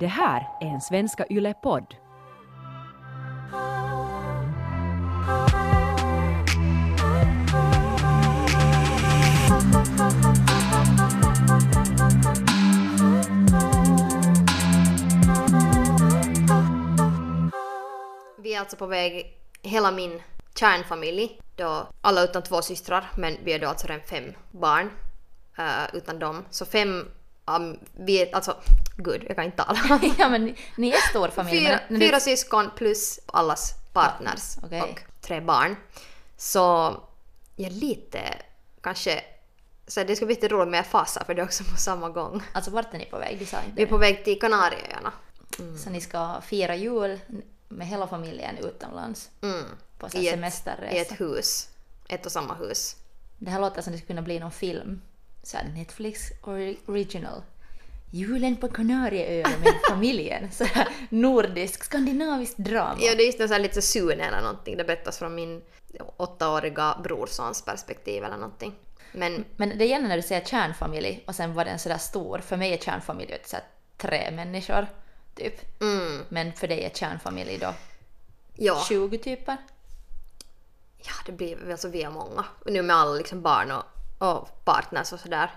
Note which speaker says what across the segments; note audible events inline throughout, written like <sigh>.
Speaker 1: Det här är en Svenska Yle-podd.
Speaker 2: Vi är alltså på väg, hela min kärnfamilj, då alla utan två systrar, men vi är då alltså redan fem barn uh, utan dem. Så fem, um, vi är alltså, gud jag kan inte tala. <laughs>
Speaker 3: ja men ni, ni är stor familj.
Speaker 2: fyra,
Speaker 3: men, men
Speaker 2: fyra syskon plus allas partners
Speaker 3: Okej.
Speaker 2: och tre barn. Så jag är lite kanske, så det ska bli lite roligt med fasa för det är också på samma gång.
Speaker 3: Alltså vart är ni på väg? Du sa inte
Speaker 2: Vi är på väg till Kanarieöarna.
Speaker 3: Så ni ska fira jul med hela familjen utomlands
Speaker 2: Mm.
Speaker 3: på
Speaker 2: I ett,
Speaker 3: semesterresa.
Speaker 2: I ett hus. Ett och samma hus.
Speaker 3: Det här låter som det skulle kunna bli någon film. Så här Netflix ori- original. Julen på Kanarieöarna med familjen. <laughs> Så här nordisk, skandinavisk drama.
Speaker 2: Ja, det är just en sån här lite Sune eller någonting. Det berättas från min åttaåriga brorsons perspektiv eller någonting. Men
Speaker 3: Men det är gärna när du säger kärnfamilj och sen var den sådär stor. För mig är kärnfamilj så här tre människor, typ.
Speaker 2: mm,
Speaker 3: Men för dig är kärnfamilj då
Speaker 2: ja.
Speaker 3: 20 typer?
Speaker 2: ja, det blir alltså vi är många. Nu med alla liksom barn och, och partners och sådär.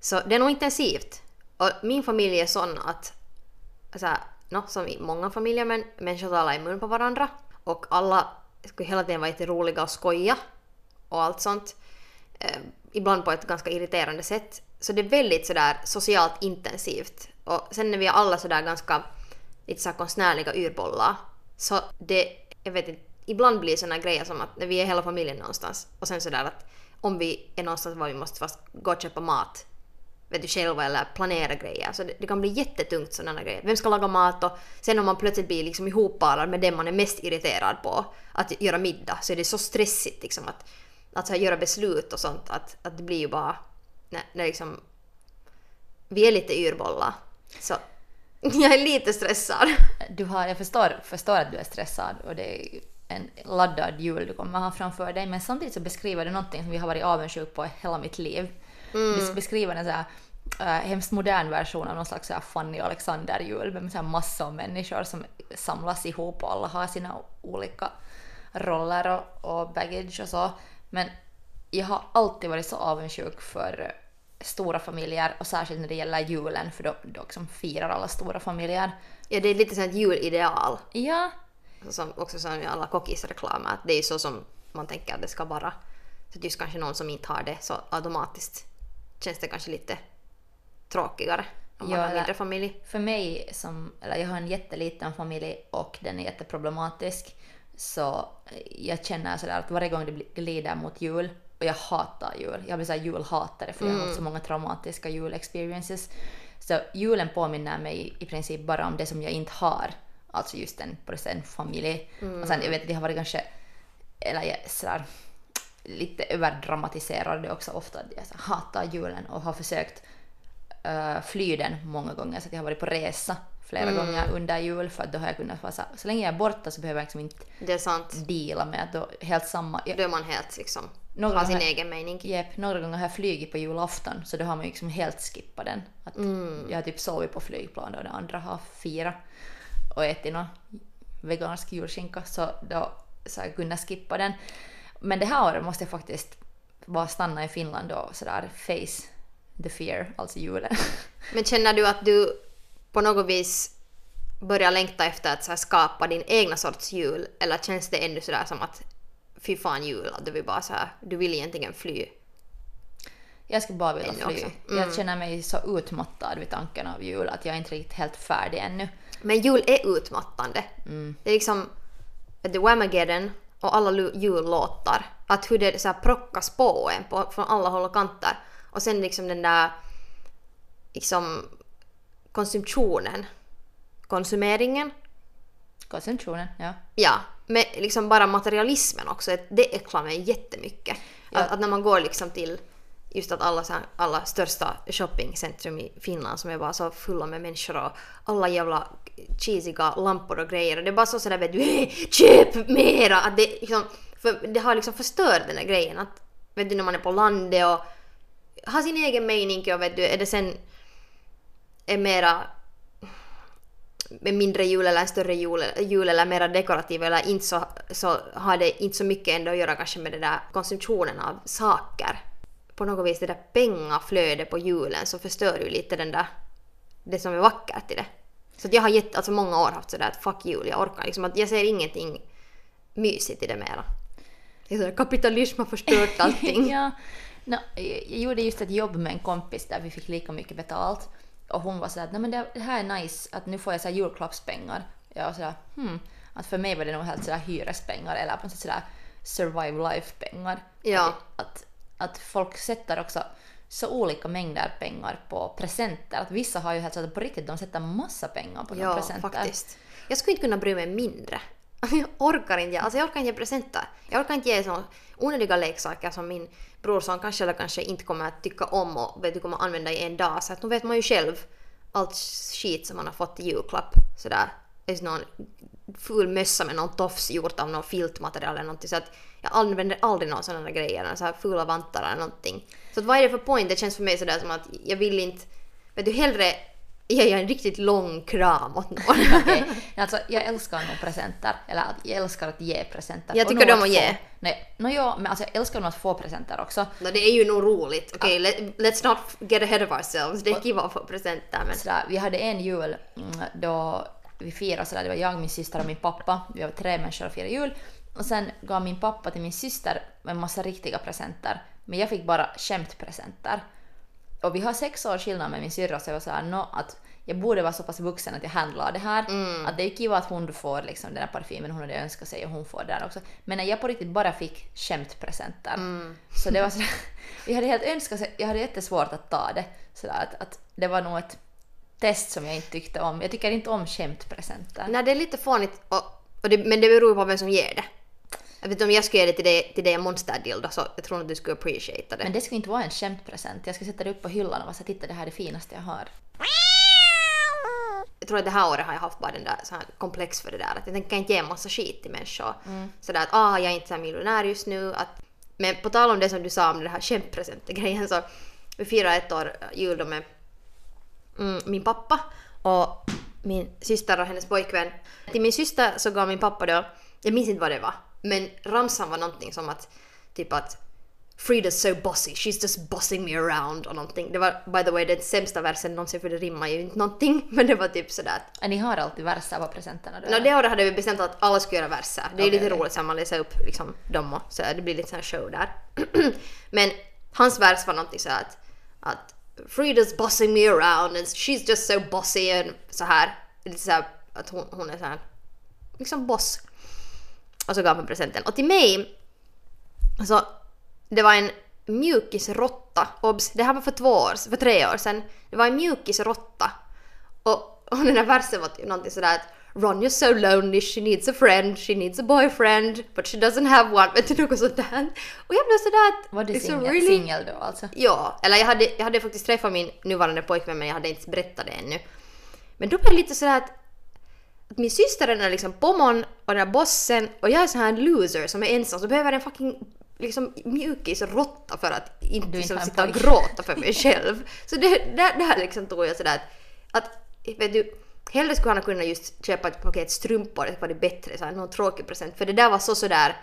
Speaker 2: Så det är nog intensivt. Och min familj är sån att, så här, no, som i många familjer, men människor talar i mun på varandra. Och alla skulle hela tiden vara jätteroliga och skoja och allt sånt. Eh, ibland på ett ganska irriterande sätt. Så det är väldigt sådär socialt intensivt. Och sen när vi alla sådär ganska lite så konstnärliga urbollar Så det, jag vet inte, ibland blir det såna grejer som att när vi är hela familjen någonstans och sen sådär att om vi är någonstans var vi måste fast gå och köpa mat vet du själva eller planera grejer. Så det, det kan bli jättetungt sådana grejer. Vem ska laga mat och sen om man plötsligt blir liksom ihopparad med den man är mest irriterad på att göra middag så är det så stressigt liksom att, att så här, göra beslut och sånt att, att det blir ju bara när, när liksom vi är lite yrbollar. Så <laughs> jag är lite stressad.
Speaker 3: Du har, jag förstår, förstår att du är stressad och det är en laddad jul du kommer ha framför dig men samtidigt så beskriver du någonting som vi har varit avundsjuk på hela mitt liv. Mm. Beskriver en så här, äh, hemskt modern version av någon slags så här Fanny Alexander-jul med så här massor av människor som samlas ihop och alla har sina olika roller och, och baggage och så. Men jag har alltid varit så avundsjuk för stora familjer och särskilt när det gäller julen för då, då liksom firar alla stora familjer.
Speaker 2: Ja, det är lite som ett julideal.
Speaker 3: Ja,
Speaker 2: Som, också som i alla kockisreklamer, att det är så som man tänker att det ska vara. Så att just kanske någon som inte har det så automatiskt känns det kanske lite tråkigare om man
Speaker 3: Ja,
Speaker 2: har mindre familj.
Speaker 3: För mig som, eller jag har en jätteliten familj och den är jätteproblematisk så jag känner sådär att varje gång det glider mot jul och jag hatar jul, jag blir såhär julhatare för jag har haft så många traumatiska julexperiences. Så julen påminner mig i princip bara om det som jag inte har, alltså just en, både en familj. Och sen jag vet att det har varit kanske, eller sådär, lite överdramatiserade också ofta. Jag så hatar julen och har försökt uh, fly den många gånger så jag har varit på resa flera gånger under jul för att då har jag kunnat vara så, så länge jag är borta så behöver jag liksom inte
Speaker 2: Det är sant.
Speaker 3: deala med att då helt samma... Jag,
Speaker 2: Då är man helt liksom,
Speaker 3: Några
Speaker 2: har sin egen mening.
Speaker 3: Jep, några gånger har jag flugit på julafton så då har man ju liksom helt skippat den. Att Jag har typ sovit på flygplan och de andra har firat och ätit någon vegansk julskinka så då så jag kunnat skippa den. Men det här året måste jag faktiskt bara stanna i Finland och sådär face the fear, alltså julen. <laughs>
Speaker 2: Men känner du att du på något vis börjar längta efter att så skapa din egna sorts jul? Eller känns det ännu sådär som att fy fan jul, att du vill bara så här, du vill egentligen fly?
Speaker 3: Jag skulle bara vilja fly.
Speaker 2: också.
Speaker 3: Jag känner mig så utmattad vid tanken av jul att jag är inte riktigt helt färdig ännu.
Speaker 2: Men jul är utmattande. Det är liksom du, Whamageddon och alla jullåtar. Att hur det så här prockas på en på, från alla håll och kanter. Och sen liksom den där liksom konsumtionen. Konsumeringen.
Speaker 3: Koncentrationen, ja.
Speaker 2: Ja, men liksom bara materialismen också. Det äcklar mig jättemycket.
Speaker 3: Ja.
Speaker 2: Att, att när man går liksom till just att alla, alla största shoppingcentrum i Finland som är bara så fulla med människor och alla jävla cheesiga lampor och grejer. Och det är bara så sådär vet du, <laughs> köp mera! Att det, liksom, för det har liksom förstört den där grejen. Att, vet du, när man är på landet och har sin egen mening och vet du, är det sen är mera en mindre jul eller en större jul, jul eller mera dekorativ eller inte så, så har det inte så mycket ändå att göra kanske med den där konsumtionen av saker. På något vis det där pengaflödet på julen så förstör ju lite den där, det som är vackert i det. Så jag har gett, alltså många år haft sådär att fuck jul, jag orkar liksom att jag ser ingenting mysigt i det mera. Det är sådär, kapitalism har förstört <laughs> allting.
Speaker 3: ja. No, jag gjorde just ett jobb med en kompis där vi fick lika mycket betalt. Och hon var sådär att men det här är nice, att nu får jag så julklappspengar. Jag var sådär hmm. Att för mig var det nog helt sådär hyrespengar eller på något sätt sådär survive life-pengar.
Speaker 2: Ja.
Speaker 3: Att, att, att folk sätter också så olika mängder pengar på presenter. Att vissa har ju helt så att på riktigt de sätter massa pengar på
Speaker 2: Ja,
Speaker 3: presenter.
Speaker 2: faktiskt. Jag skulle inte kunna bry mig mindre. <laughs> Jag orkar inte, alltså jag orkar inte ge presenter. Jag orkar inte ge såna onödiga leksaker som min brorson kanske eller kanske inte kommer att tycka om och vet du, kommer använda i en dag. Så att nu vet man ju själv allt skit som man har fått i julklapp. Sådär, någon ful mössa med någon tofs gjort av någon filtmaterial eller någonting. Så att jag använder aldrig några sådana grejer, så här fula vantar eller någonting. Så att vad är det för point? Det känns för mig sådär som att jag vill inte, vet du, hellre ger jag en riktigt lång kram åt någon. <laughs>
Speaker 3: Okej, alltså jag älskar nog presenter, eller att jag älskar att ge presenter.
Speaker 2: Jag tycker om att ge.
Speaker 3: Nej, no, ja, men alltså jag älskar nog att få presenter också.
Speaker 2: No, det är ju nog roligt. Okej, let, let's not get ahead of ourselves. Det är kiva att få presenter men...
Speaker 3: Sådär, vi hade en jul mm, då vi firade sådär, det var jag, min syster och min pappa. Vi var tre människor och firade jul. Och sen gav min pappa till min syster en massa riktiga presenter. Men jag fick bara skämtpresenter. Och vi har sex år skillnad med min syrra så jag var såhär, no, att jag borde vara så pass vuxen att jag handlar det här. Att det är ju kiva att hon får liksom den här parfymen hon hade önskat sig och hon får den också. Men när jag på riktigt bara fick skämtpresenter. Så det var sådär, <laughs> jag hade helt önskat sig, jag hade jättesvårt att ta det. Sådär att, att det var nog ett test som jag inte tyckte om. Jag tycker inte om skämtpresenter.
Speaker 2: Nej, det är lite fånigt och, och det, men det beror på vem som ger det. Jag vet om jag skulle ge det till dig, till dig monsterdildo så jag tror att du skulle appreciata det.
Speaker 3: Men det skulle inte vara en skämtpresent. Jag skulle sätta det upp på hyllan och vara så titta det här är det finaste jag har.
Speaker 2: jag tror att det här året har jag haft bara den där så här komplex för det där att jag tänker inte ge en massa skit till människor. Sådär att ah, jag är inte så miljonär just nu. Att, men på tal om det som du sa om den här skämtpresenten-grejen så vi firade ett år jul då med mm, min pappa och min syster och hennes pojkvän. Till min syster så gav min pappa då, jag minns inte vad det var, men ramsan var någonting som att typ att Frida's so bossy, she's just bossing me around och någonting. Det var by the way den sämsta versen någonsin för det rimmar ju inte någonting <laughs> men det var typ sådär att
Speaker 3: Ja, Ni har alltid verser på presenterna då?
Speaker 2: No, det året hade vi bestämt att alla skulle göra verser. Det är
Speaker 3: Okej,
Speaker 2: lite
Speaker 3: okej.
Speaker 2: roligt så man läser upp liksom, dem och så det blir lite sån show där. <clears throat> Men hans vers var någonting så att, att Frida's bossing me around and she's just so bossy and så här. Lite så här att hon, hon är så här liksom boss. Och så gav han presenten. Och till mig, så det var en mjukisråtta. Obs, det här var för två år, för tre år sedan. Det var en mjukisråtta. Och, och den här versen var typ någonting sådär att Ronja's so lonely, she needs a friend, she needs a boyfriend, but she doesn't have one. Vet du något sånt där? Och jag blev sådär att...
Speaker 3: Var du
Speaker 2: a
Speaker 3: singel,
Speaker 2: really-
Speaker 3: då alltså?
Speaker 2: Ja, eller jag hade, jag hade faktiskt träffat min nuvarande pojkvän men jag hade inte berättat det ännu. Men då blev det lite sådär att, att min syster är liksom pommon och den här bossen och jag är så här loser som är ensam så behöver en fucking liksom mjukisråtta för att inte, liksom, sitta och gråta för mig <laughs> själv. Så det, där, där liksom tog jag sådär att, att vet du, hellre skulle han kunna just köpa ett paket strumpor, det var det bättre, så här, någon tråkig present. För det där var så sådär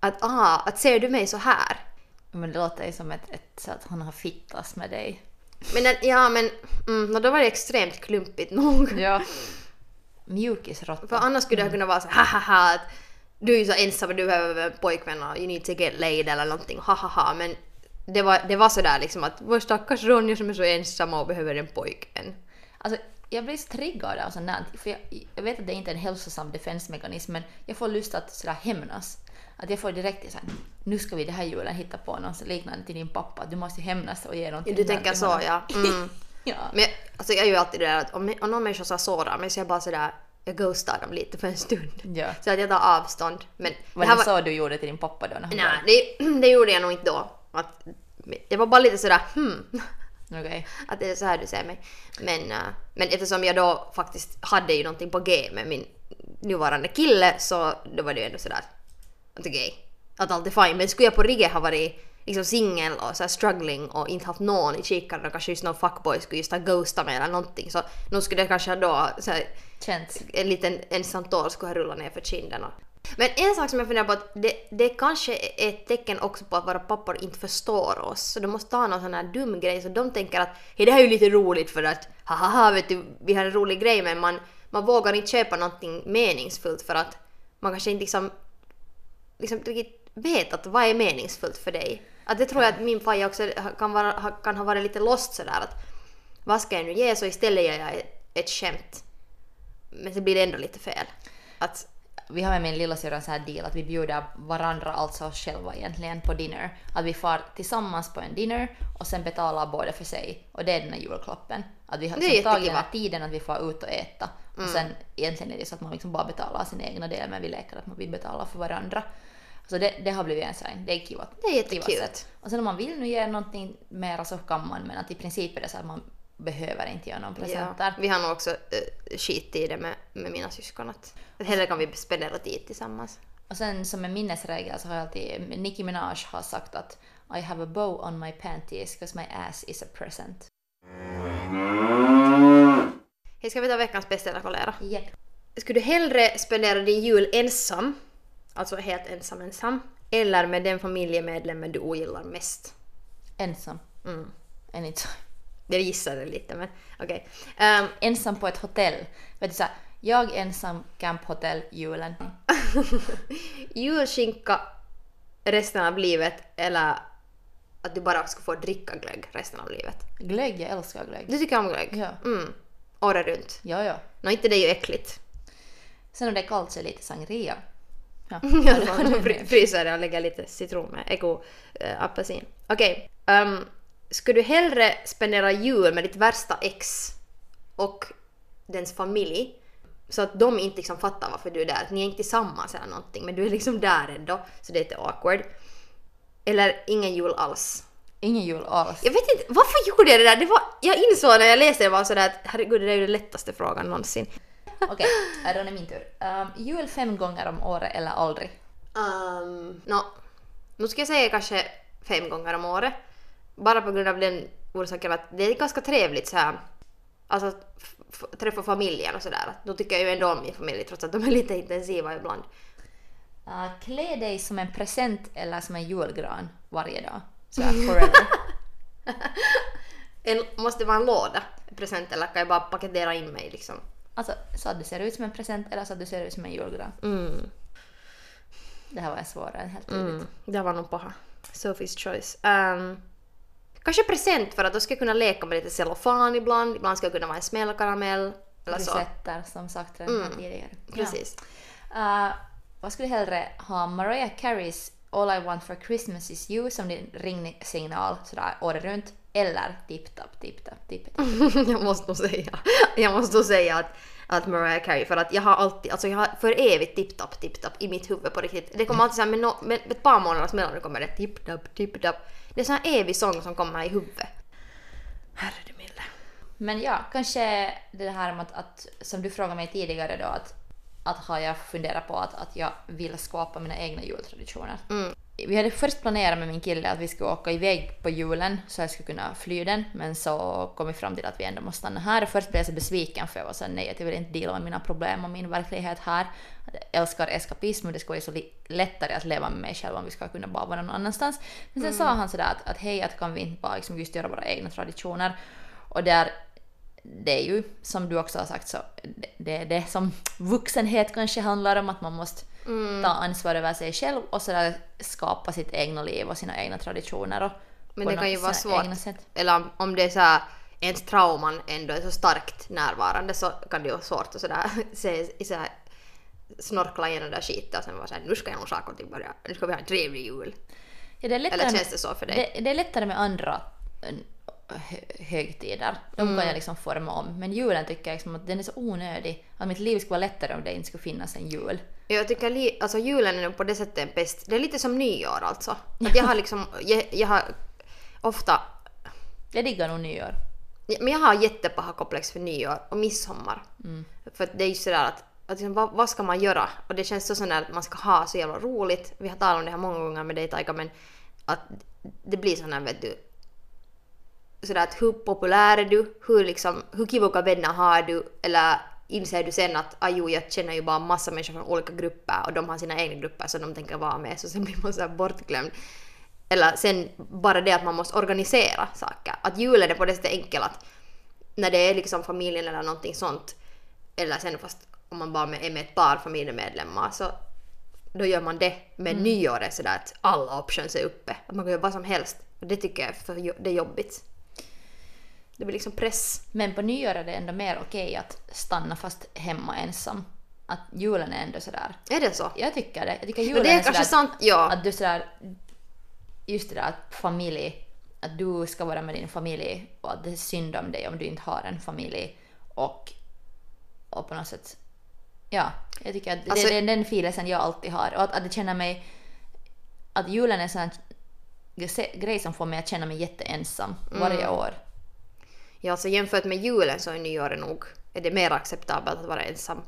Speaker 2: att aha, att ser du mig så här?
Speaker 3: Men det låter ju som ett, ett så att han har fittas med dig.
Speaker 2: Men ja men mm, då var det extremt klumpigt nog. <laughs>
Speaker 3: Ja. Mjukisråtta.
Speaker 2: För annars skulle jag kunna vara så här, hahaha att du är ju så ensam och du behöver en pojkvän och you need to get laid eller någonting hahaha men det var, det var sådär liksom att vår stackars Ronja som är så ensam och behöver en pojkvän.
Speaker 3: Alltså, jag blir så triggad av sånt där. För jag, jag vet att det inte är en hälsosam defensmekanism men jag får lust att sådär hämnas. Att jag får direkt såhär, nu ska vi det här julen hitta på något liknande till din pappa. Du måste hämnas och ge någonting.
Speaker 2: Du tänker så ja. Mm. <laughs>
Speaker 3: ja.
Speaker 2: Men jag- alltså jag ju alltid det där att om, om någon människa så sårar mig så jag bara sådär, jag ghostar dem lite för en stund.
Speaker 3: ja.
Speaker 2: Så att jag tar avstånd. Men
Speaker 3: Var
Speaker 2: här
Speaker 3: det så du gjorde till din pappa då?
Speaker 2: Nej, det, <clears throat> det gjorde jag nog inte då. Att, det var bara lite sådär hmm.
Speaker 3: Okej.
Speaker 2: Att det är så här du ser mig. Men, äh, men eftersom jag då faktiskt hade ju någonting på G med min nuvarande kille så då var det ju ändå sådär att okej, att allt är fine. Men skulle jag på riktigt ha varit liksom singel och så struggling och inte haft någon i kikaren och kanske just någon fuckboy skulle just ha ghostat mig eller någonting så nu skulle det kanske då så här,
Speaker 3: Känns.
Speaker 2: en liten ensam tår skulle ha rullat ner för kinden. och- men en sak som jag funderar på att det, det kanske är ett tecken också på att våra pappor inte förstår oss. Så de måste ta någon sån här dum grej så de tänker att hey, det här är ju lite roligt för att haha vet du vi har en rolig grej men man, man vågar inte köpa någonting meningsfullt för att man kanske inte liksom, liksom riktigt vet att vad är meningsfullt för dig. Att det tror jag att min faja också kan, vara, ha- kan ha varit lite lost sådär att vad ska jag nu ge så istället gör jag ett, ett skämt men så blir det ändå lite fel. Att,
Speaker 3: vi har med min lillasyrra en sån här deal att vi bjuder varandra, alltså oss själva egentligen, på dinner. Att vi far tillsammans på en dinner och sen betalar båda för sig. Och det är den här julklappen. Att vi har liksom tagit här tiden att vi får ut och äta. Och sen egentligen är det så att man liksom bara betalar sin egna del men vi leker att man vill betala för varandra. Så det, det har blivit en sån det är kiva.
Speaker 2: Det är jättekul.
Speaker 3: Och sen om man vill nu ge någonting mera så kan man men att i princip är det så att man behöver inte göra någon present
Speaker 2: ja, vi har nog också uh, skit i det med, med mina syskon. Att, att hellre kan vi spendera tid tillsammans.
Speaker 3: Och sen som en minnesregel så har jag alltid, Nicki Minaj har sagt att I have a bow on my panties because my ass is a present.
Speaker 2: Hej, ska vi ta veckans bästa eller kolera?
Speaker 3: Yep.
Speaker 2: Skulle du hellre spendera din jul ensam, alltså helt ensam ensam, eller med den familjemedlemmen du ogillar mest?
Speaker 3: Ensam.
Speaker 2: Mm.
Speaker 3: Anytime.
Speaker 2: Jag gissade lite men okej. Ehm,
Speaker 3: Ensam på ett hotell. Vet du så här, jag ensam camphotell julen. <laughs>
Speaker 2: julskinka resten av livet eller att du bara ska få dricka glögg resten av livet?
Speaker 3: Glögg, jag älskar glögg.
Speaker 2: Du tycker om glögg?
Speaker 3: Ja.
Speaker 2: Mm. Året runt?
Speaker 3: Ja, ja.
Speaker 2: Nå, inte det är ju äckligt.
Speaker 3: Sen om det är kallt så är det lite sangria. Ja. <laughs> <laughs>
Speaker 2: Fry- fryser jag och lägger lite citron med eko äh, apelsin. Okej. ehm, skulle du hellre spendera jul med ditt värsta ex och dens familj så att de inte liksom fattar varför du är där, att ni är inte tillsammans eller någonting men du är liksom där ändå så det är lite awkward. Eller ingen jul alls.
Speaker 3: Ingen jul alls.
Speaker 2: Jag vet inte, varför gjorde jag det där? Det var, jag insåg när jag läste det var sådär att herregud det där är ju den lättaste frågan någonsin. <laughs>
Speaker 3: Okej, okay, då är det min tur. Um, jul fem gånger om året eller aldrig?
Speaker 2: Um, no, nu ska jag säga kanske fem gånger om året. Bara på grund av den orsaken att det är ganska trevligt så här. Alltså att träffa familjen och sådär. Då tycker jag ju ändå om min familj trots att de är <laughs> lite intensiva ibland.
Speaker 3: Uh, klä dig som en present eller som en julgran varje dag. Så här, forever. <laughs>
Speaker 2: En, måste vara en låda, en present, eller kan jag bara paketera in mig liksom?
Speaker 3: alltså, så att du ser ut som en present eller så att du ser ut som en julgran.
Speaker 2: Mm.
Speaker 3: Det här var svårare helt tydligt.
Speaker 2: Mm, det var nog paha. Sophie's choice. Um, kanske present för att då ska jag kunna leka med lite cellofan ibland. Ibland ska jag kunna vara en smällkaramell. Eller så.
Speaker 3: Resetter som sagt redan här tidigare.
Speaker 2: Precis.
Speaker 3: Ja. Uh, vad skulle du hellre ha Mariah Careys All I Want For Christmas Is You som din ringsignal sådär året runt eller Tip Top Tip Top Tip Top? <laughs>
Speaker 2: jag måste nog säga, jag måste nog säga att, att Mariah Carey för att jag har alltid, alltså jag har för evigt tipp-tapp, tipp-tapp i mitt huvud på riktigt. Det kommer alltid såhär med, no, med ett par månaders mellanrum kommer det tipp-tapp, tipp-tapp. Det är sån här evig sång som kommer i huvudet. Herre du milde.
Speaker 3: Men ja, kanske det här med att, att som du frågade mig tidigare då att, att har jag funderat på att, att jag vill skapa mina egna jultraditioner.
Speaker 2: Mm.
Speaker 3: Vi hade först planerat med min kille att vi skulle åka iväg på julen så jag skulle kunna fly den men så kom vi fram till att vi ändå måste stanna här först blev jag så besviken för jag var så nej att jag vill inte dela med mina problem och min verklighet här. Älskar eskapism och det skulle vara så lättare att leva med mig själv om vi ska kunna bara vara någon annanstans. Men sen sa han sådär att, att hej att kan vi inte bara liksom just göra våra egna traditioner och där det är ju som du också har sagt så det, är det som vuxenhet kanske handlar om att man måste ta ansvar över sig själv och sådär skapa sitt egna liv och sina egna traditioner och
Speaker 2: Men det kan ju vara svårt. Eller om, det är så här, ens trauman ändå är så starkt närvarande så kan det ju vara svårt att sådär <laughs> se, så här, snorkla igenom där skiten och sen vara såhär nu ska jag nog saker och ting börja, nu ska vi ha en trevlig jul.
Speaker 3: Ja, det är lättare
Speaker 2: Eller
Speaker 3: med-
Speaker 2: känns det så för dig?
Speaker 3: Det, det är lättare med andra hö- högtider. De
Speaker 2: Mm.
Speaker 3: kan jag liksom forma om. Men julen tycker jag liksom att den är så onödig. Att mitt liv skulle vara lättare om det inte skulle finnas en jul.
Speaker 2: Jag tycker li, alltså julen är på det sättet bäst. Det är lite som nyår alltså. Att jag har liksom, jag, jag har ofta,
Speaker 3: Jag diggar nog nyår.
Speaker 2: men jag har jättepaha komplex för nyår och midsommar. För att det är ju sådär att, att liksom, vad, vad ska man göra? Och det känns så sådär att man ska ha så jävla roligt. Vi har talat om det här många gånger med dig Taika men att det blir sån här vet du, sådär att hur populär är du, hur liksom, hur kivoka vänner har du, eller inser du sen att ajo, jag känner ju bara massa människor från olika grupper och de har sina egna grupper som de tänker vara med, så sen blir man så bortglömd. Eller sen bara det att man måste organisera saker. Att julen är på det sättet enkelt att när det är liksom familjen eller någonting sånt, eller sen fast om man bara är med ett par familjemedlemmar så då gör man det. Men mm. nyår är sådär att alla options är uppe. Att man kan göra vad som helst. Och det tycker jag är, för, det är jobbigt. Det blir liksom press.
Speaker 3: Men på nyår är det ändå mer okej att stanna fast hemma ensam. Att julen är ändå sådär.
Speaker 2: Är det så?
Speaker 3: Jag tycker det. Jag tycker julen
Speaker 2: det är, är kanske
Speaker 3: sådär,
Speaker 2: sant, ja.
Speaker 3: Att du sådär, just det där att familj, att du ska vara med din familj och att det är synd om dig om du inte har en familj. Och, och på något sätt, ja, jag tycker att alltså, det, är den filen jag alltid har. Och att, att jag känner mig, att julen är en sån grej som får mig att känna mig jätteensam varje mm. år.
Speaker 2: Ja, alltså jämfört med julen så är nyåret nog är det mer acceptabelt att vara ensam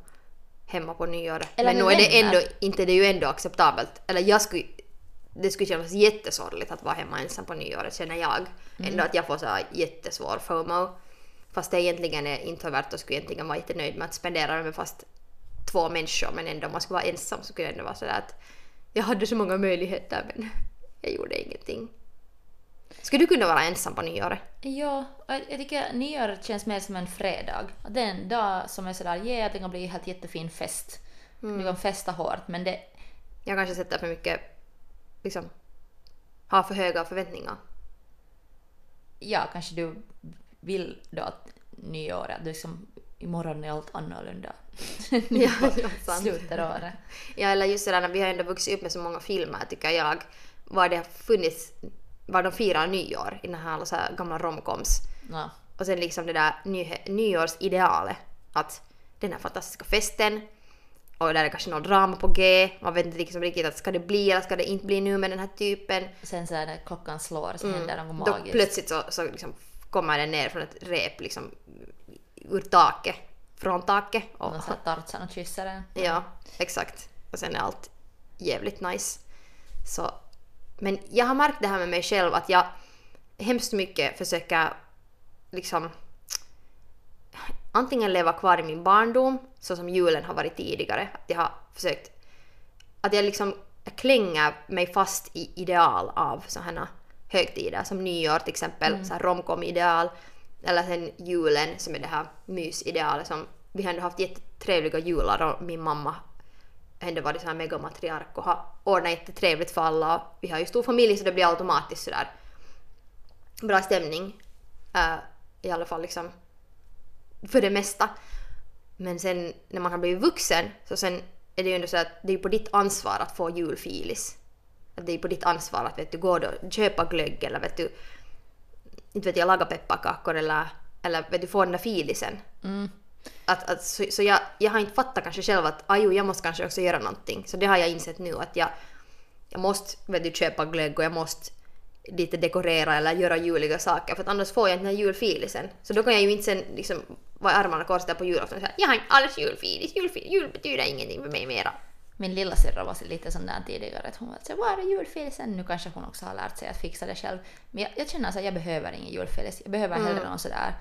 Speaker 2: hemma på nyåret. Eller Men nu är det ändå, inte det är ju ändå acceptabelt. Eller jag skulle, det skulle kännas jättesorgligt att vara hemma ensam på nyåret känner jag. Mm. Ändå att jag får så här jättesvår FOMO. Fast jag egentligen är introvert och skulle egentligen vara jättenöjd med att spendera det med fast två människor men ändå om man skulle vara ensam så skulle det ändå vara sådär att jag hade så många möjligheter men <laughs> jag gjorde ingenting. Skulle du kunna vara ensam på nyåret?
Speaker 3: Ja, jag tycker nyåret känns mer som en fredag. Det är en dag som är sådär, yeah, det kan bli helt jättefin fest. Mm. Du kan festa hårt men det...
Speaker 2: Jag kanske sätter för mycket, liksom, har för höga förväntningar.
Speaker 3: Ja, kanske du vill då att nyåret, du liksom, imorgon är allt annorlunda. <laughs>
Speaker 2: ja, <laughs> sant.
Speaker 3: Slutet året.
Speaker 2: Ja, eller just sådär när vi har ändå vuxit upp med så många filmer tycker jag, var det har funnits var de firar nyår i den här, så här gamla romcoms.
Speaker 3: Ja.
Speaker 2: Och sen liksom det där ny, nyårsidealet. Att den här fantastiska festen och där är kanske något drama på G. Man vet inte liksom riktigt att ska det bli eller ska det inte bli nu med den här typen.
Speaker 3: Sen så är det klockan slår så mm. händer något magiskt.
Speaker 2: Då plötsligt så, så liksom kommer den ner från ett rep liksom ur taket. Från taket.
Speaker 3: Och, och så Tarzan och kysser den. <laughs>
Speaker 2: Ja, exakt. Och sen är allt jävligt nice. Så men jag har märkt det här med mig själv att jag hemskt mycket försöker liksom antingen leva kvar i min barndom, så som julen har varit tidigare. Att jag har försökt... Att jag liksom klänger mig fast i ideal av sådana högtider som nyår till exempel, mm. så romcom-ideal. Eller sen julen som är det här mysidealet som vi har ändå haft jättetrevliga jular och min mamma ändå varit så här megamatriark och har ordnat jättetrevligt för alla. Vi har ju stor familj så det blir automatiskt sådär bra stämning. Uh, I alla fall liksom för det mesta. Men sen när man har blivit vuxen så sen är det ju ändå så att det är på ditt ansvar att få julfilis. Att det är på ditt ansvar att vet du, gå och köpa glögg eller vet du, inte vet jag, laga pepparkakor eller, eller vet du, få den där filisen.
Speaker 3: Mm.
Speaker 2: Att, att, så, så jag, jag har inte fattat kanske själv att ajo, jag måste kanske också göra någonting. Så det har jag insett nu att jag, jag måste vet du, köpa glögg och jag måste lite dekorera eller göra juliga saker för annars får jag inte den här julfilisen. Så då kan jag ju inte sen liksom vara armarna korsade på julafton och säga jag har inte alls julfilis, julfilis, jul betyder ingenting för mig mera.
Speaker 3: Min lilla syrra var lite sån där tidigare att hon var så var är julfilisen? Nu kanske hon också har lärt sig att fixa det själv. Men jag, jag känner att jag behöver ingen julfilis. Jag behöver hellre mm. någon sådär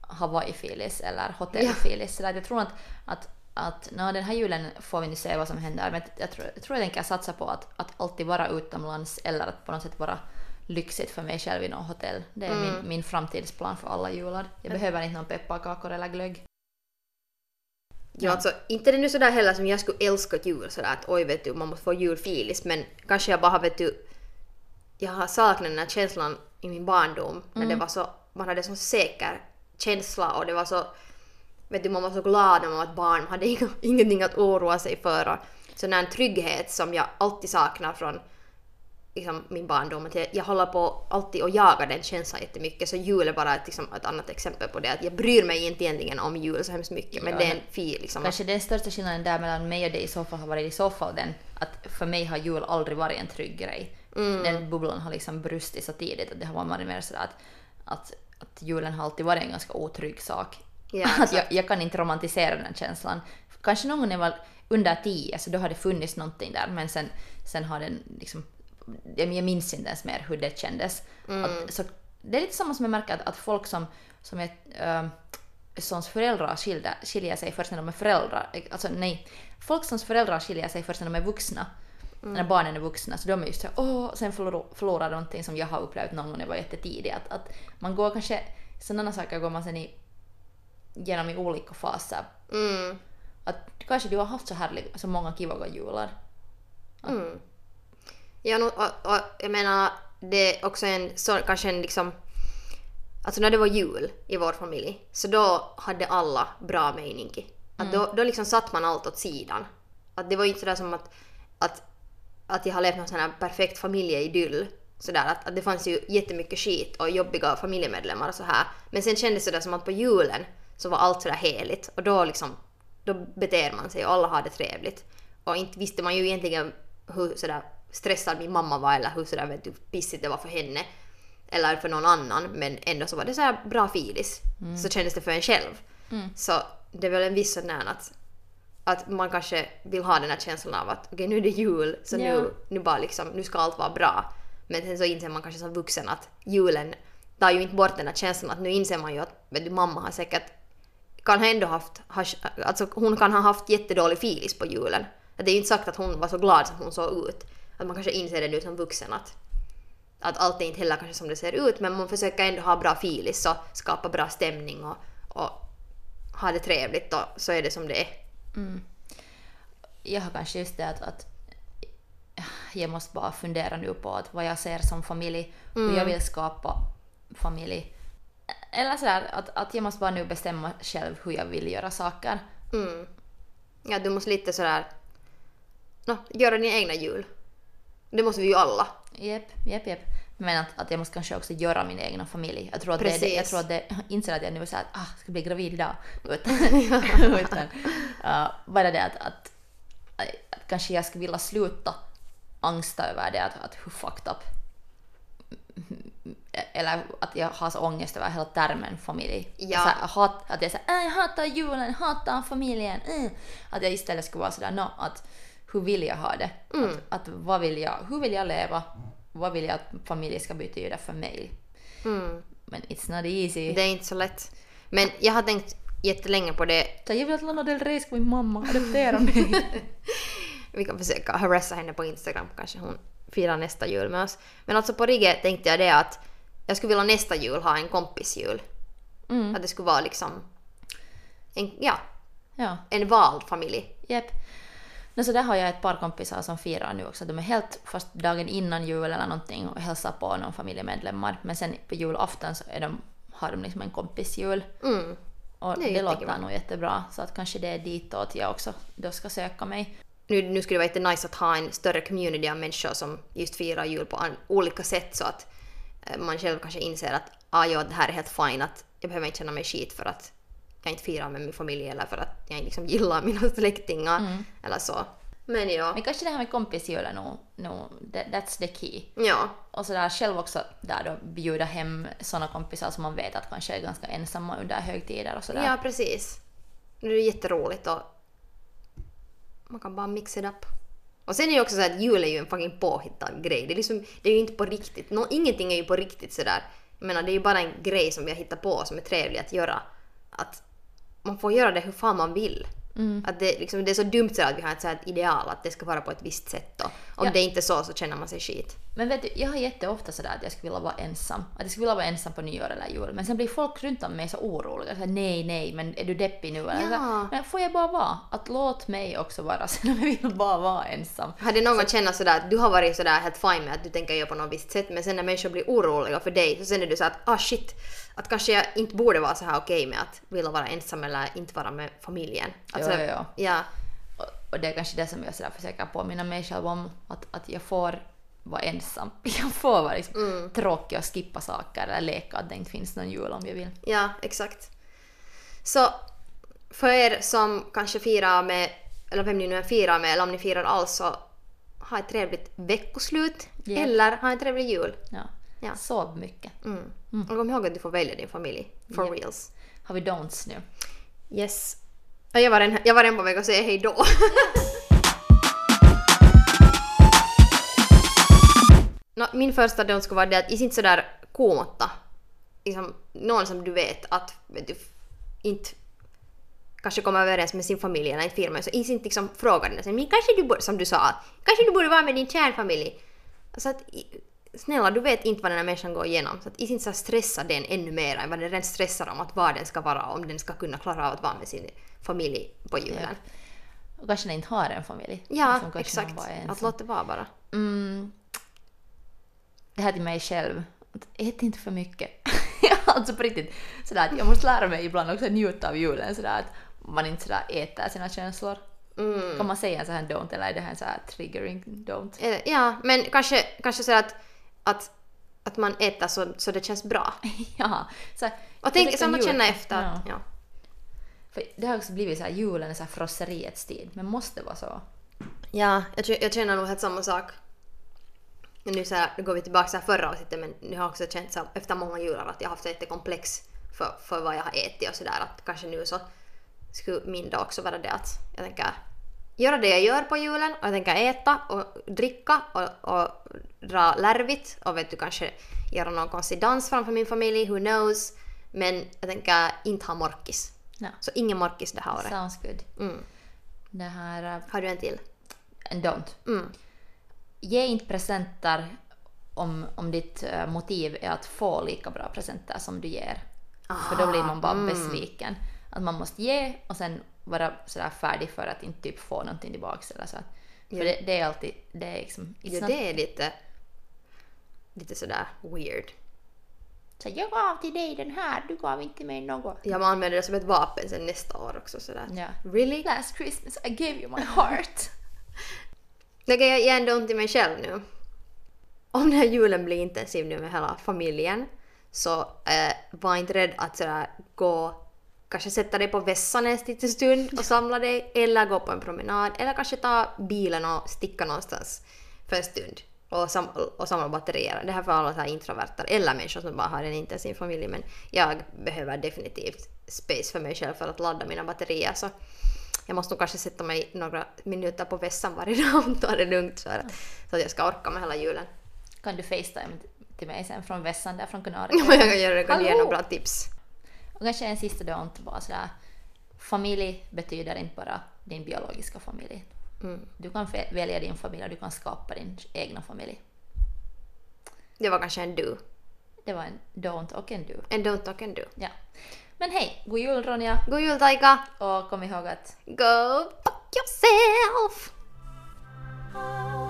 Speaker 3: Hawaii-filis eller hotell-filis. Ja. Jag tror att, att, att no, den här julen får vi nu se vad som händer men jag tror jag, tror jag tänker satsa på att, att alltid vara utomlands eller att på något sätt vara lyxigt för mig själv i något hotell. Det är mm. min, min framtidsplan för alla jular. Jag mm. behöver inte någon pepparkakor eller glögg.
Speaker 2: Ja, alltså inte det nu sådär heller som jag skulle älska jul sådär att oj vet du man måste få julfilis men kanske jag bara vet du jag har saknat den här känslan i min barndom när mm. det var så man hade så säker känsla och det var så vet du, man var så glad när man var ett barn, man hade <laughs> ingenting att oroa sig för. Och sån här trygghet som jag alltid saknar från liksom, min barndom. Att jag, jag håller på alltid och jagar den känslan jättemycket så jul är bara ett, liksom, ett annat exempel på det. Att jag bryr mig inte egentligen om jul så hemskt mycket men ja, det är en fi liksom.
Speaker 3: Kanske den största skillnaden där mellan mig och dig i så fall har varit i så fall den att för mig har jul aldrig varit en trygg grej. Mm. Den bubblan har liksom brustit så tidigt att det har varit mer sådär att, att att julen har alltid varit en ganska otrygg sak.
Speaker 2: Ja, <laughs>
Speaker 3: att jag, jag, kan inte romantisera den känslan. Kanske någon gång när jag var under tio så då har det funnits någonting där men sen, sen har den liksom jag jag minns inte ens mer hur det kändes. Att, så, det är lite samma som jag märker att, att folk som, som är äh, sons föräldrar skilda, skiljer sig först när de är föräldrar. Alltså nej, folk som föräldrar skiljer sig först när de är vuxna. När barnen är vuxna. Så de är just såhär åh, sen förlor- förlorar de någonting som jag har upplevt någon gång när jag var jättetidig. Att, att man går kanske, sådana saker går man sen i, genom i olika faser.
Speaker 2: Mm.
Speaker 3: Att kanske du har haft så härliga, så många kivoga jular.
Speaker 2: Mm. Ja, no, och, och jag menar, det är också en så, kanske en liksom... Alltså när det var jul i vår familj, så då hade alla bra mening. Att då, då liksom satt man allt åt sidan. Att det var inte sådär som att, att, att jag har levt någon sån här perfekt familjeidyll. Sådär, att, att det fanns ju jättemycket skit och jobbiga familjemedlemmar och så här. Men sen kändes det som att på julen så var allt sådär heligt och då liksom, då beter man sig och alla har det trevligt. Och inte visste man ju egentligen hur sådär stressad min mamma var eller hur sådär vet du, pissigt det var för henne. Eller för någon annan men ändå så var det så bra filis. Så kändes det för en själv. Så det är väl en viss sån där att, att man kanske vill ha den här känslan av att okej nu är det jul så
Speaker 3: Ja.
Speaker 2: nu, nu bara liksom, nu ska allt vara bra. Men sen så inser man kanske som vuxen att julen tar ju inte bort den här känslan att nu inser man ju att vet du, mamma har säkert kan ha ändå haft, alltså hon kan ha haft jättedålig filis på julen. Det är ju inte sagt att hon var så glad som hon såg ut. Att man kanske inser det nu som vuxen att, att allt är inte heller kanske som det ser ut men man försöker ändå ha bra filis och skapa bra stämning och, och ha det trevligt och så är det som det är.
Speaker 3: Jag har kanske just det att, att jag måste bara fundera nu på att vad jag ser som familj, hur jag vill skapa familj. Eller sådär att, att jag måste bara nu bestämma själv hur jag vill göra saker.
Speaker 2: Mm. Ja, du måste lite sådär no, göra din egna jul. Det måste vi ju alla.
Speaker 3: Jep, jep, jep. Men att, att jag måste kanske också göra min egna familj. Jag tror att det, är det, jag
Speaker 2: Precis.
Speaker 3: tror att det, jag <laughs> inser att jag nu är såhär att ah, ska bli gravid idag. <laughs> Utan, utan uh, bara det att, att, att kanske jag skulle vilja sluta angsta över det, att, att hur fucked up eller att jag har så ångest över hela termen familj.
Speaker 2: Ja.
Speaker 3: Så här, hat, att jag säger jag hatar julen, hatar familjen. Mm. Att jag istället skulle vara sådär, no, att hur vill jag ha det? Att, att vad vill jag, hur vill jag leva? Vad vill jag att familj ska betyda för mig?
Speaker 2: Mm.
Speaker 3: Men it's not easy.
Speaker 2: Det är inte så lätt. Men jag har tänkt jättelänge på det.
Speaker 3: Så jag vill att Lana Del Rey ska min mamma, adoptera mig. <laughs>
Speaker 2: Vi kan försöka harassa henne på Instagram, kanske hon firar nästa jul med oss. Men alltså på riktigt tänkte jag det att jag skulle vilja nästa jul ha en kompisjul.
Speaker 3: Mm.
Speaker 2: Att det skulle vara liksom en, ja,
Speaker 3: ja.
Speaker 2: en vald familj.
Speaker 3: Japp. No, så där har jag ett par kompisar som firar nu också. De är helt först dagen innan jul eller någonting och hälsar på någon familjemedlemmar. Men sen på julafton så är de, har de liksom en kompisjul.
Speaker 2: Mm.
Speaker 3: Och
Speaker 2: Det
Speaker 3: det, låter nog jättebra. Så att kanske det är ditåt jag också då ska söka mig.
Speaker 2: Nu, nu skulle det vara jättenice att ha en större community av människor som just firar jul på olika sätt så att eh, man själv kanske inser att ah, ja, det här är helt fine, att jag behöver inte känna mig skit för att jag inte firar med min familj eller för att jag liksom gillar mina <laughs> släktingar eller så. Men ja,
Speaker 3: Men kanske det här med kompisjul är nog, nog that, that's the key.
Speaker 2: ja,
Speaker 3: Och så där själv också där då bjuda hem såna kompisar som man vet att kanske är ganska ensamma under högtider och sådär.
Speaker 2: ja precis. Det är jätteroligt och man kan bara mixa det upp. Och sen är det också så att jul är ju en fucking påhittad grej. Det är, liksom, det är ju inte på riktigt. Nå, ingenting är ju på riktigt sådär. Jag menar, det är ju bara en grej som vi har hittat på som är trevlig att göra. Att man får göra det hur fan man vill. Att det, liksom, det är så dumt så att vi har ett, så ett ideal att det ska vara på ett visst sätt. Och om
Speaker 3: Ja.
Speaker 2: det inte är så så känner man sig skit.
Speaker 3: Men vet du, jag har jätteofta sådär att jag skulle vilja vara ensam. Att jag skulle vilja vara ensam på nyår eller jul. Men sen blir folk runt om mig så oroliga. Så här, nej, nej, men är du deppig nu? Eller så
Speaker 2: Ja.
Speaker 3: men får jag bara vara? Att låt mig också vara <laughs> sen om jag vill bara vara ensam.
Speaker 2: Hade någon känt sådär att du har varit sådär helt fine med att du tänker göra på något visst sätt men sen när människor blir oroliga för dig så sen är du så att ah shit, att kanske jag inte borde vara så här okej med att vilja vara ensam eller inte vara med familjen. Alltså,
Speaker 3: Jo, jo.
Speaker 2: Ja,
Speaker 3: Och, och det är kanske det som jag sådär försöker påminna mig själv om. Att, att jag får vara ensam. <laughs> Jag får vara liksom tråkig och skippa saker eller leka att det inte finns någon jul om jag vill.
Speaker 2: ja exakt. Så för er som kanske firar med, eller vem ni nu än firar med eller om ni firar alls så ha ett trevligt veckoslut
Speaker 3: Ja.
Speaker 2: eller ha en trevlig jul.
Speaker 3: Ja.
Speaker 2: Ja.
Speaker 3: Sov mycket.
Speaker 2: Mm. Och kom ihåg att du får välja din familj. For
Speaker 3: Ja.
Speaker 2: reals.
Speaker 3: Har vi don'ts nu?
Speaker 2: Yes. Ja, Jag var, en, jag var en på väg att säga hej då. <laughs> nå, min första don't skulle vara det att is inte sådär komotta. Liksom, någon som du vet att vet du, inte kanske kommer överens med sin familj eller en firma så is inte liksom fråga den. Men kanske du borde, som du sa, kanske du borde vara med din kärnfamilj. Så att, i- snälla, du vet inte vad den här människan går igenom. Så att inte så stressa den ännu mer än vad den redan stressar om att var den ska vara om den ska kunna klara av att vara med sin familj på julen.
Speaker 3: Och kanske den inte har en familj.
Speaker 2: Ja,
Speaker 3: Liksom
Speaker 2: exakt. Att låta det vara bara.
Speaker 3: Mm, det här till mig själv. att Ät inte för mycket. <laughs> alltså på riktigt. Sådär att jag måste lära mig ibland också njuta av julen. Sådär att man inte sådär äter sina känslor.
Speaker 2: Mm.
Speaker 3: Kan man säga en sån här don't eller är det här en sån här triggering don't?
Speaker 2: Eh, Ja, men kanske, kanske så att, att, att man äter så, så det känns bra. <laughs>
Speaker 3: ja. Så,
Speaker 2: Och tänk, att
Speaker 3: njuta.
Speaker 2: känna efter.
Speaker 3: Ja.
Speaker 2: att- Ja.
Speaker 3: För det har också blivit så här julen är så här frosseriets tid. Men måste vara så?
Speaker 2: Ja, jag, jag känner nog helt samma sak. Nu, så här, går vi tillbaka till förra avsnittet men nu har jag också känt så här, efter många jular att jag har haft ett komplex för, för vad jag har ätit och sådär att kanske nu så skulle min dag också vara det att jag tänker göra det jag gör på julen och jag tänker äta och dricka och, och dra lärvigt och vet du kanske göra någon konstig dans framför min familj, who knows. Men jag tänker inte ha morkis.
Speaker 3: Ja.
Speaker 2: Så ingen morkis det här året.
Speaker 3: Sounds good.
Speaker 2: Mm.
Speaker 3: Det här... äh,
Speaker 2: Har du en till?
Speaker 3: En don't.
Speaker 2: Mm.
Speaker 3: Ge inte presenter om, om ditt äh, motiv är att få lika bra presenter som du ger. För då blir man bara
Speaker 2: mm.
Speaker 3: besviken. Att man måste ge och sen vara sådär färdig för att inte typ få någonting tillbaks eller så. För
Speaker 2: Ja.
Speaker 3: det, det är alltid, det är liksom...
Speaker 2: Ja,
Speaker 3: not-
Speaker 2: det är lite, lite sådär weird.
Speaker 3: Så jag gav till dig den här, du gav inte mig något.
Speaker 2: Jag använder det som ett vapen sen nästa år också sådär.
Speaker 3: Ja.
Speaker 2: Really?
Speaker 3: Last Christmas I gave you my heart. <laughs>
Speaker 2: Det kan jag ge ändå ont i mig själv nu. Om den här julen blir intensiv nu med hela familjen så eh, var inte rädd att sådär gå kanske sätta dig på vässan en liten stund och samla dig eller gå på en promenad eller kanske ta bilen och sticka någonstans för en stund och, sam och samla batterier. Det här för alla så här introverter eller människor som bara har en intensiv familj men jag behöver definitivt space för mig själv för att ladda mina batterier så jag måste nog kanske sätta mig några minuter på vässan varje <laughs> dag och ta det lugnt för att, så att jag ska orka med hela julen.
Speaker 3: kan du facetime till mig sen från vässan där från
Speaker 2: Om
Speaker 3: Kanarieöarna? <laughs>
Speaker 2: jag kan göra det kan du ge några bra tips.
Speaker 3: Och kanske en sista då inte bara sådär. Familj betyder inte bara din biologiska familj.
Speaker 2: Mm.
Speaker 3: Du kan välja din familj och du kan skapa din egna familj.
Speaker 2: Det var kanske en do.
Speaker 3: Det var en don't och en do.
Speaker 2: En don't och en do.
Speaker 3: Ja. Men hej, god jul Ronja!
Speaker 2: God jul Taika!
Speaker 3: Och kom ihåg att
Speaker 2: Go fuck yourself!
Speaker 3: Ah.